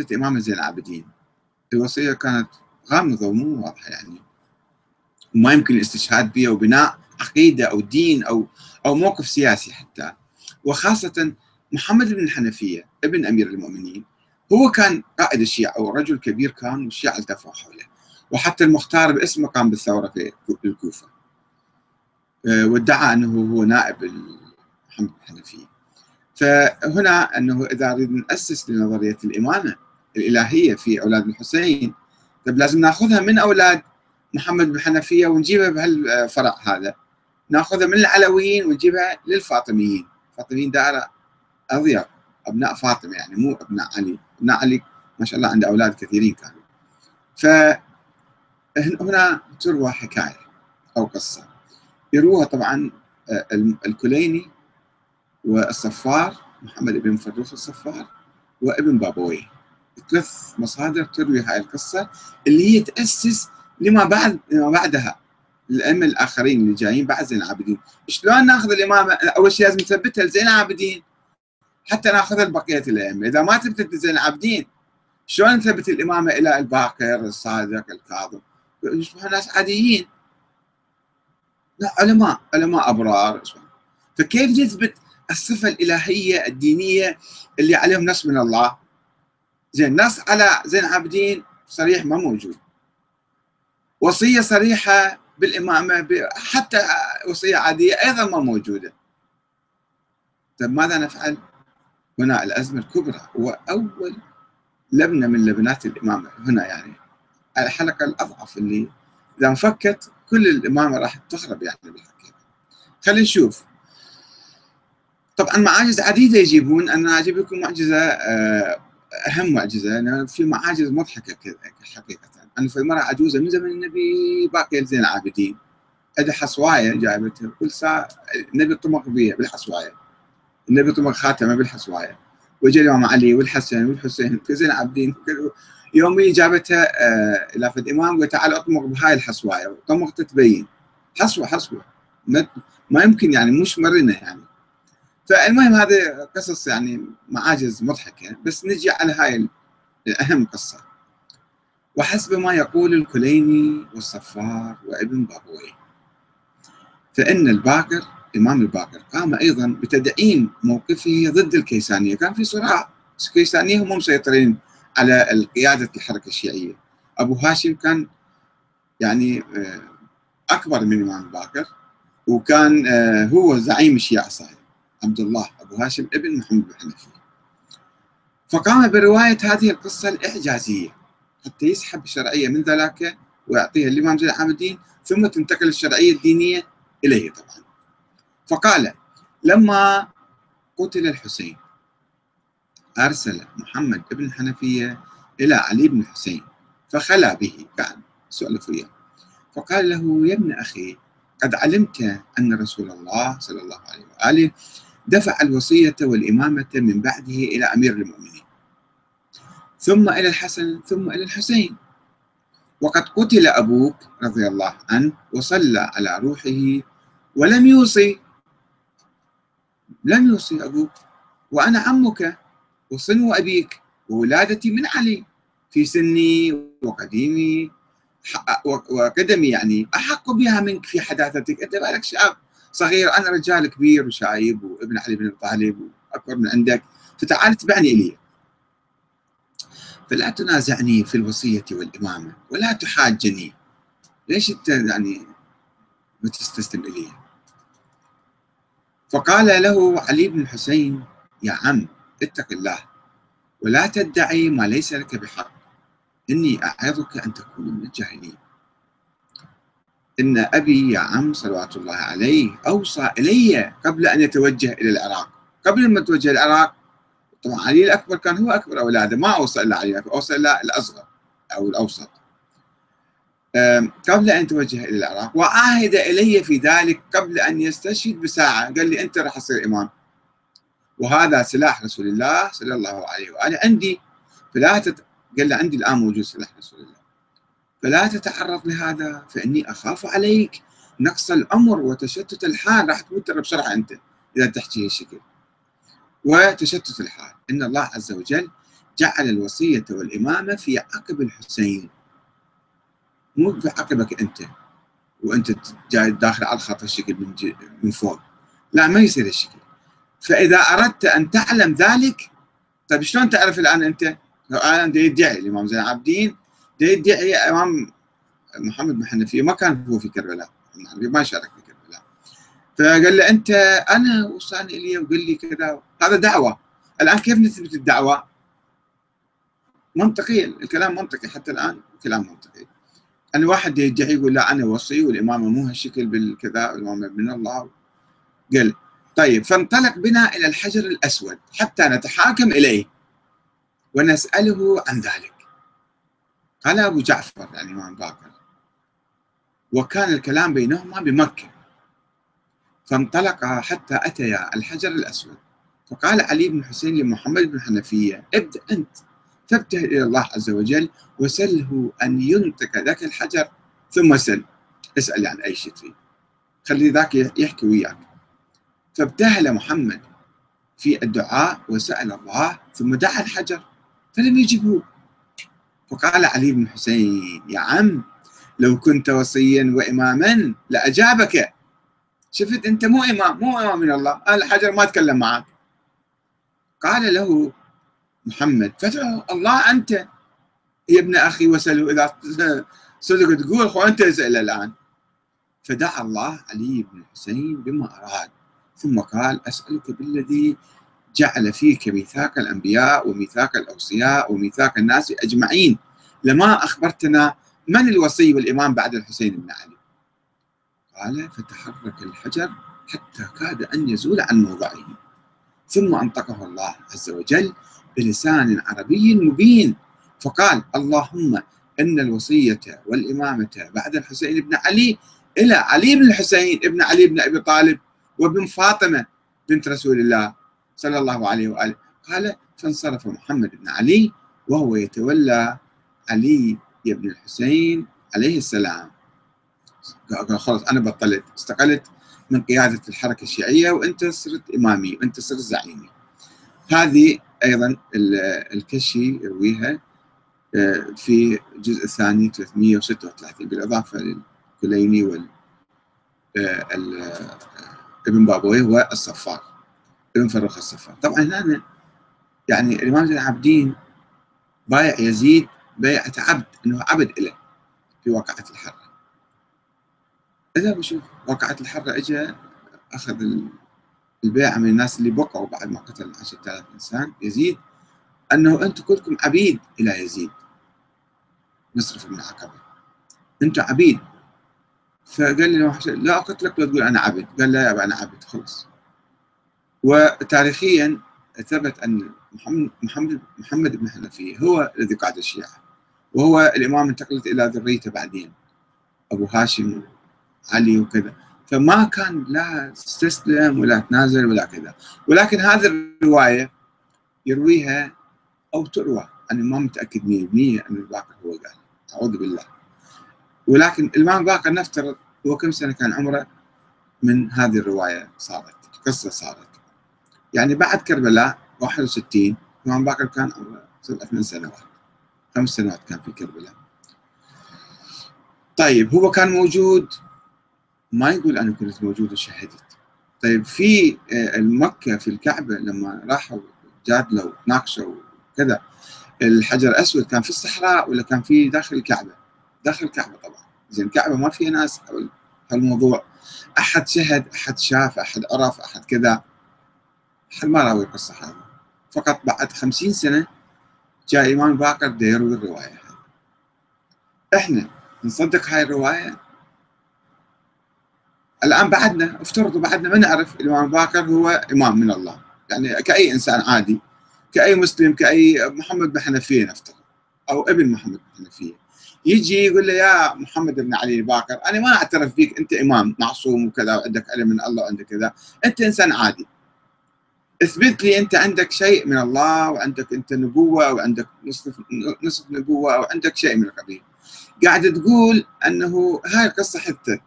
الإمام زين العابدين. الوصية كانت غامضة ومو واضحة يعني. وما يمكن الاستشهاد بها وبناء عقيدة أو دين أو أو موقف سياسي حتى. وخاصة محمد بن الحنفية ابن أمير المؤمنين هو كان قائد الشيعة أو رجل كبير كان والشيعة التفوا حوله. وحتى المختار باسمه قام بالثورة في الكوفة. آه، وادعى أنه هو نائب محمد الحنفية. فهنا أنه إذا نريد نأسس لنظرية الإمامة الإلهية في أولاد الحسين. طيب لازم ناخذها من أولاد محمد بن حنفية ونجيبها بهالفرع هذا. ناخذها من العلويين ونجيبها للفاطميين. الفاطميين دائرة أضيق. أبناء فاطمة يعني مو أبناء علي. أبناء علي ما شاء الله عنده أولاد كثيرين كانوا. فهنا تروى حكاية أو قصة. يروها طبعا آه، الكليني والصفار محمد بن فروخ الصفار وابن بابوي ثلاث مصادر تروي هاي القصة اللي هي تأسس لما بعد لما بعدها. الأئمة الآخرين اللي جايين بعد زين العابدين. شلون ناخذ الإمامة؟ أول شيء لازم نثبتها لزين العابدين. حتى ناخذها لبقية الأئمة. إذا ما ثبتت لزين العابدين شلون نثبت الإمامة إلى الباقر الصادق الكاظم؟ يصبحوا ناس عاديين. لا علماء علماء أبرار. فكيف نثبت الصفة الإلهية الدينية اللي عليهم نص من الله؟ زين نص على زين العابدين صريح ما موجود. وصية صريحة بالإمامة حتى وصية عادية أيضا ما موجودة. طيب ماذا نفعل؟ هنا الأزمة الكبرى. هو أول لبنة من لبنات الإمامة هنا يعني. الحلقة الأضعف اللي إذا انفكت كل الإمامة راح تخرب يعني بالحقيقة. خلينا نشوف. طبعا معاجز عديدة يجيبون. أنا أجيب لكم معجزة آه، أهم معجزة أنا في معاجز مضحكة كذا حقيقة. أن في مرأة عجوزة من زمن النبي باقية زين العابدين. عندها حصواية جايبتها كل ساعة النبي طمق بها بالحصواية النبي طمق خاتمة بالحصواية وجا الإمام علي والحسن والحسين زين العابدين يومي جابتها آه إلى فد إمام قلت تعال أطمق بهاي الحصواية وطمقت تبين. حصوة حصوة ما يمكن يعني مش مرنة يعني. فالمهم هذه قصص يعني معاجز مضحكة بس نجي على هاي الأهم قصة. وحسب ما يقول الكليني والصفار وابن بابوي فإن الباقر إمام الباقر قام أيضا بتدعيم موقفه ضد الكيسانية. كان في صراع. الكيسانية هم مسيطرين على قيادة الحركة الشيعية. أبو هاشم كان يعني آه، أكبر من إمام الباقر وكان آه، هو زعيم الشيعة صحيح. عبد الله أبو هاشم ابن محمد بن حنفية. فقام برواية هذه القصة الإعجازية حتى يسحب الشرعية من ذاك ويعطيها الإمام زين العابدين ثم تنتقل الشرعية الدينية إليه طبعا. فقال لما قتل الحسين أرسل محمد بن الحنفية إلى علي بن الحسين فخلى به كان سؤال وياه فقال له يا ابن أخي قد علمت أن رسول الله صلى الله عليه وآله دفع الوصية والإمامة من بعده إلى أمير المؤمنين. ثم إلى الحسن ثم إلى الحسين. وقد قتل أبوك رضي الله عنه وصلى على روحه ولم يوصي. لم يوصي أبوك. وأنا عمك وصنو أبيك وولادتي من علي. في سني وقديمي وقدمي يعني أحق بها منك في حداثتك. أنت بالك شاب صغير أنا رجال كبير وشايب وابن علي بن طالب وأكبر من عندك فتعال اتبعني إلي. فلا تنازعني في الوصية والإمامة ولا تحاجني. ليش أنت يعني ما تستسلم إلي؟ فقال له علي بن الحسين يا عم اتق الله ولا تدعي ما ليس لك بحق. إني أعظك أن تكون من الجاهلين. إن أبي يا عم صلوات الله عليه أوصى إلي قبل أن يتوجه إلى العراق. قبل ما يتوجه العراق طبعا علي الأكبر كان هو أكبر أولاده ما أوصى إلا علي أوصى إلا الأصغر أو الأوسط. قبل أن يتوجه إلى العراق وعاهد إلي في ذلك قبل أن يستشهد بساعة. قال لي أنت راح تصير إمام. وهذا سلاح رسول الله صلى الله عليه وآله. عندي فلا تت... قال له عندي الآن موجود سلاح رسول الله. فلا تتعرض لهذا فإني أخاف عليك. نقص الأمر وتشتت الحال. راح تموت بسرعة أنت إذا تحكي هالشكل وتشتت الحال. إن الله عز وجل جعل الوصية والإمامة في عقب الحسين. مو في عقبك أنت. وأنت جاي داخل على الخط الشكل من, من فوق. لا ما يصير الشكل فإذا أردت أن تعلم ذلك طيب شلون تعرف الآن أنت؟ الآن دا يدعي الإمام زين العابدين دا يدعي إمام محمد بن حنفية ما كان هو في كربلاء ما شارك في كربلاء. فقال له أنت أنا وصاني إلي وقال لي كذا. هذا دعوة. الآن كيف نثبت الدعوة؟ منطقيا الكلام منطقي حتى الآن كلام منطقي. أن واحد يدعي يقول لا أنا وصي والإمامة مو هالشكل بالكذا الإمامة من الله. قال طيب فانطلق بنا إلى الحجر الأسود حتى نتحاكم إليه ونسأله عن ذلك. قال أبو جعفر الإمام باكر وكان الكلام بينهما بمكة. فانطلقا حتى أتيا الحجر الأسود. فقال علي بن حسين لمحمد بن حنفية ابدأ أنت فابتهل إلى الله عز وجل وسله أن ينطق ذاك الحجر ثم سل. اسأل عن أي شيء تريد. خلي ذاك يحكي وياك. فابتهل محمد في الدعاء وسأل الله ثم دعا الحجر فلم يجبه. فقال علي بن حسين يا عم لو كنت وصيا وإماما لأجابك. شفت؟ أنت مو إمام مو إمام من الله. الحجر ما تكلم معك قال له محمد فادعو الله أنت يا ابن أخي وسلوا إذا صدق تقول خو أنت اسأل الآن. فدعا الله علي بن الحسين بما أراد. ثم قال أسألك بالذي جعل فيك ميثاق الأنبياء وميثاق الأوصياء وميثاق الناس أجمعين. لما أخبرتنا من الوصي والإمام بعد الحسين بن علي؟ قال فتحرك الحجر حتى كاد أن يزول عن موضعه. ثم أنطقه الله عز وجل بلسان عربي مبين. فقال اللهم إن الوصية والإمامة بعد الحسين بن علي إلى علي بن الحسين ابن علي بن أبي طالب وابن فاطمة بنت رسول الله صلى الله عليه وآله. قال فانصرف محمد بن علي وهو يتولى علي بن الحسين عليه السلام. قال خلاص أنا بطلت. استقلت من قيادة الحركة الشيعية وأنت صرت إمامي وأنت صرت زعيمي. هذه أيضا الكشي يرويها آه، في الجزء الثاني 336 بالإضافة للكليني وال آه، ابن بابويه والصفار. ابن فروخ الصفار طبعا هنا يعني الإمام زين العابدين بايع يزيد بيعة عبد أنه عبد له في واقعة الحرة. إذا بشوف واقعة الحرة إجا أخذ البيعة من الناس اللي بقعوا بعد ما قتل 10000 إنسان يزيد. أنه أنتم كلكم عبيد إلى يزيد. نصرف بن عقبة. أنتم عبيد. فقال لي لا أقتلك لو تقول أنا عبد. قال لا يا أنا عبد. خلص وتاريخيا ثبت أن محمد محمد بن حنفية هو الذي قاد الشيعة وهو الإمام انتقلت إلى ذريته بعدين أبو هاشم علي وكذا. فما كان لا استسلم ولا تنازل ولا كذا. ولكن هذه الرواية يرويها أو تروى. أنا ما متأكد 100% أن الباقر هو قال. أعوذ بالله. ولكن الإمام باقر نفترض هو كم سنة كان عمره؟ من هذه الرواية صارت القصة صارت. يعني بعد كربلاء 61 الإمام باقر كان سبع ثمان سنوات. خمس سنوات كان في كربلاء. طيب هو كان موجود؟ ما يقول أنا كنت موجود وشهدت. طيب في آه، المكة في الكعبة لما راحوا جادلوا ناقشوا كذا الحجر الأسود كان في الصحراء ولا كان في داخل الكعبة؟ داخل الكعبة طبعا. زين الكعبة ما فيها ناس هالموضوع. أحد شهد أحد شاف أحد عرف أحد كذا. ما راوي القصة هذه. فقط بعد خمسين سنة جاء إمام باقر يروي الرواية هذه. إحنا نصدق هاي الرواية؟ الآن بعدنا افترضوا بعدنا ما نعرف الإمام باقر هو إمام من الله. يعني كأي إنسان عادي كأي مسلم كأي محمد بن حنفية نفترض أو ابن محمد بن حنفية. يجي يقول له يا محمد بن علي الباقر أنا ما أعترف فيك أنت إمام معصوم وكذا وعندك علم من الله وعندك كذا. أنت إنسان عادي. اثبت لي أنت عندك شيء من الله وعندك أنت نبوة وعندك نصف نصف نبوة أو عندك شيء من القبيل. قاعد تقول أنه هاي القصة حدثت.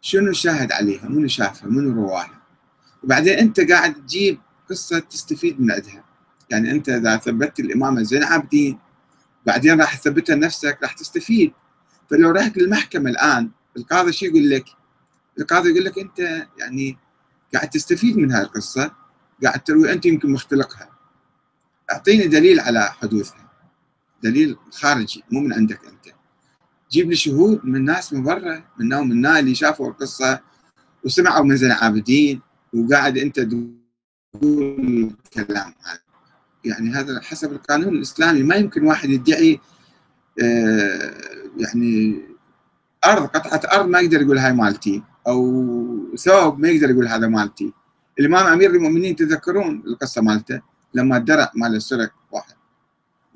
شنو شاهد عليها؟ منو شافها؟ منو رواها؟ وبعدين أنت قاعد تجيب قصة تستفيد من عندها. يعني أنت إذا ثبتت الامامه زين العابدين بعدين راح تثبتها لنفسك راح تستفيد. فلو رحت للمحكمة الآن القاضي شو يقول لك؟ القاضي يقول لك أنت يعني قاعد تستفيد من هذه القصة. قاعد تروي أنت يمكن مختلقها. أعطيني دليل على حدوثها. دليل خارجي مو من عندك أنت. جيب لي شهود من ناس من برا منهم من اللي شافوا القصة وسمعوا من زين العابدين وقاعد أنت تقول كلام يعني هذا حسب القانون الإسلامي ما يمكن واحد يدعي آه، يعني أرض قطعة أرض ما يقدر يقول هاي مالتي أو ثوب ما يقدر يقول هذا مالتي. الإمام أمير المؤمنين تذكرون القصة مالته؟ لما الدرع مال سرق واحد.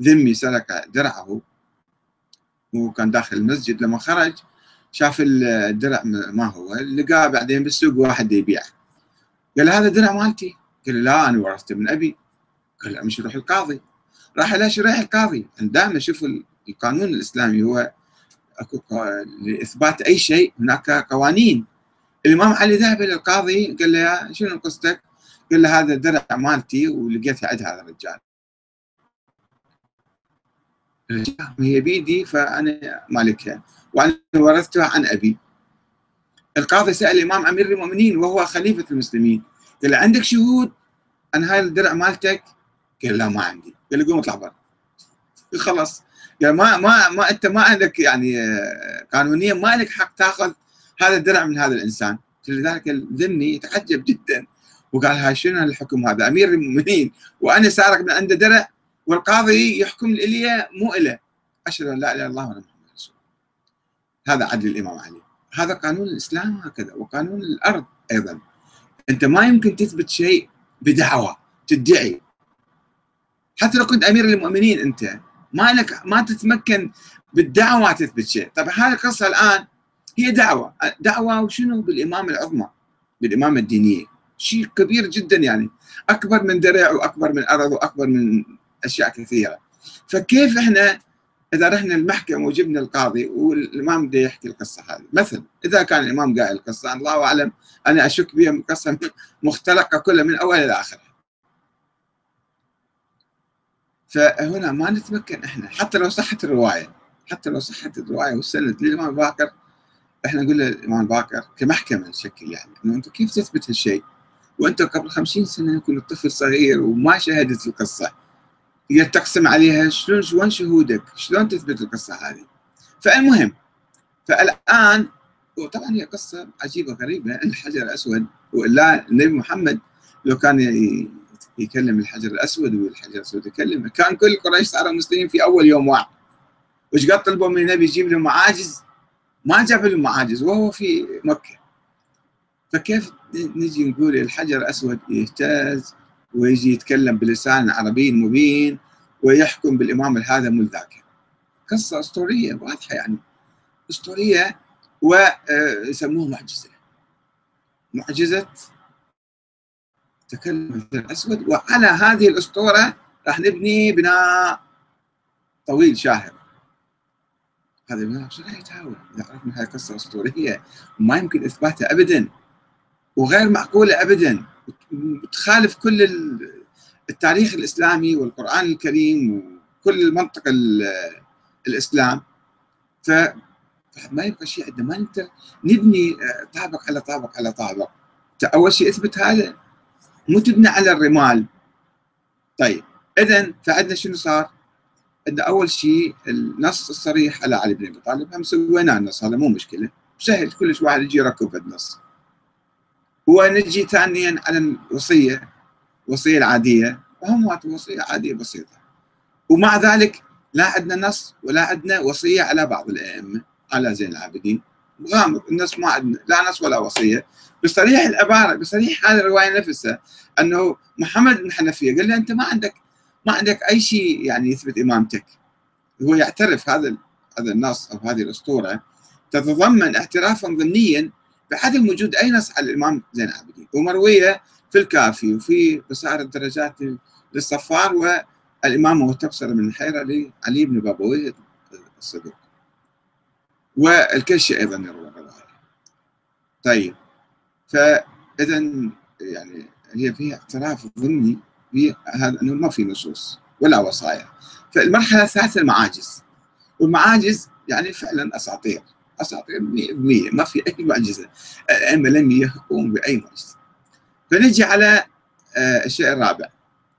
ذمي سرق درعه وكان داخل المسجد لما خرج شاف الدرع ما هو لقاه بعدين بالسوق واحد يبيع قال هذا درع مالتي؟ قال لا أنا ورثته من أبي. قال لا مش يروح القاضي. راح ليش يروح القاضي. دائما شوف القانون الإسلامي هو أكو لإثبات أي شيء هناك قوانين. الإمام علي ذهب إلى القاضي قال له شنو قصتك؟ قال له هذا درع مالتي ولقيتها عند هذا الرجال. هي بيدي فأنا مالكها. وأنا ورثتها عن أبي. القاضي سأل الإمام أمير المؤمنين وهو خليفة المسلمين. قال له عندك شهود عن هاي الدرع مالتك؟ قال لا ما عندي. قال له قوم اطلع برا. خلاص. قال ما ما ما أنت ما عندك يعني آه، قانونيا ما لك حق تأخذ هذا الدرع من هذا الإنسان. لذلك الذمي يتعجب جدا. وقال هاي شنو الحكم هذا؟ أمير المؤمنين. وأنا سارق من عنده درع والقاضي يحكم لي مو إله. أشهد أن لا إله إلا الله وأنا محمد رسول هذا عدل الإمام علي. هذا قانون الإسلام هكذا وقانون الأرض أيضا. أنت ما يمكن تثبت شيء بدعوة تدعي. حتى لو كنت أمير المؤمنين أنت ما لك ما تتمكن بالدعوة تثبت شيء. طب هذه القصة الآن هي دعوة. دعوة وشنو؟ بالإمامة العظمى بالإمامة الدينية شيء كبير جدا يعني. أكبر من درع وأكبر من أرض وأكبر من أشياء كثيرة. فكيف إحنا إذا رحنا المحكمة وجبنا القاضي والإمام بده يحكي القصة هذه؟ مثلا إذا كان الإمام قايل القصة الله أعلم أنا أشك بها قصة مختلقة كلها من أولها إلى آخرها. فهنا ما نتمكن إحنا حتى لو صحت الرواية حتى لو صحت الرواية والسند للإمام باكر إحنا نقول للامام باكر كمحكمة نشكل يعني إنه أنت كيف تثبت هالشيء؟ وأنت قبل خمسين سنة كنت طفل صغير وما شاهدت القصة هي تقسم عليها شلون وين شهودك؟ شلون تثبت القصة هذه؟ فالمهم فالآن وطبعا هي قصة عجيبة غريبة الحجر الأسود وإلا النبي محمد لو كان يكلم الحجر الأسود والحجر الأسود يكلم كان كل قريش صاروا مسلمين في أول يوم واحد وش قد طلبوا من النبي يجيب لهم معاجز ما جاب لهم معاجز وهو في مكة. فكيف نجي نقول الحجر الأسود يهتز ويجي يتكلم بلسان عربي مبين ويحكم بالإمام هذا مل ذاك. قصة أسطورية واضحة يعني. أسطورية ويسموها معجزة. معجزة تكلم الأسود وعلى هذه الأسطورة راح نبني بناء طويل شاهر. هذا البناء راح يتهاوى إذا عرفنا هذه قصة أسطورية وما يمكن إثباتها أبدا وغير معقولة أبدا تخالف كل التاريخ الإسلامي والقرآن الكريم وكل منطق الإسلام. ف ما يبقى شيء عندنا ما نقدر نبني آه، طابق على طابق على طابق. أول شيء إثبت هذا مو تبنى على الرمال. طيب اذا فعندنا شنو صار؟ عندنا أول شيء النص الصريح على علي بن أبي طالب هم سويناه النص هذا مو مشكلة. سهل كلش واحد يجي يركب النص. ونجي ثانيا على الوصية الوصيه العادية. وهم وصية عادية بسيطة. ومع ذلك لا عندنا نص ولا عندنا وصية على بعض الأئمة على زين العابدين. غامض النص ما عندنا لا نص ولا وصية. بصريح العبارة بصريح هذه الرواية نفسها أنه محمد بن حنفية قال له أنت ما عندك ما عندك أي شيء يعني يثبت إمامتك. هو يعترف هذا هذا النص أو هذه الأسطورة تتضمن اعترافا ضمنيا بعدم وجود أي نص على الإمام زين العابدين. ومروية في الكافي وفي قصائر الدرجات للصفار والامامه والتبصره من الحيره لعلي بن بابويه الصدوق. والكشي أيضا يروى طيب فاذا يعني هي فيها اعتراف ضمني هذا إنه ما في نصوص ولا وصايا. فالمرحلة الثالثة المعاجز. والمعاجز يعني فعلا أساطير. أساطير 100% ما في أي معجزة. الائمه لم يقوموا بأي معجزة. فنجي على الشيء الرابع.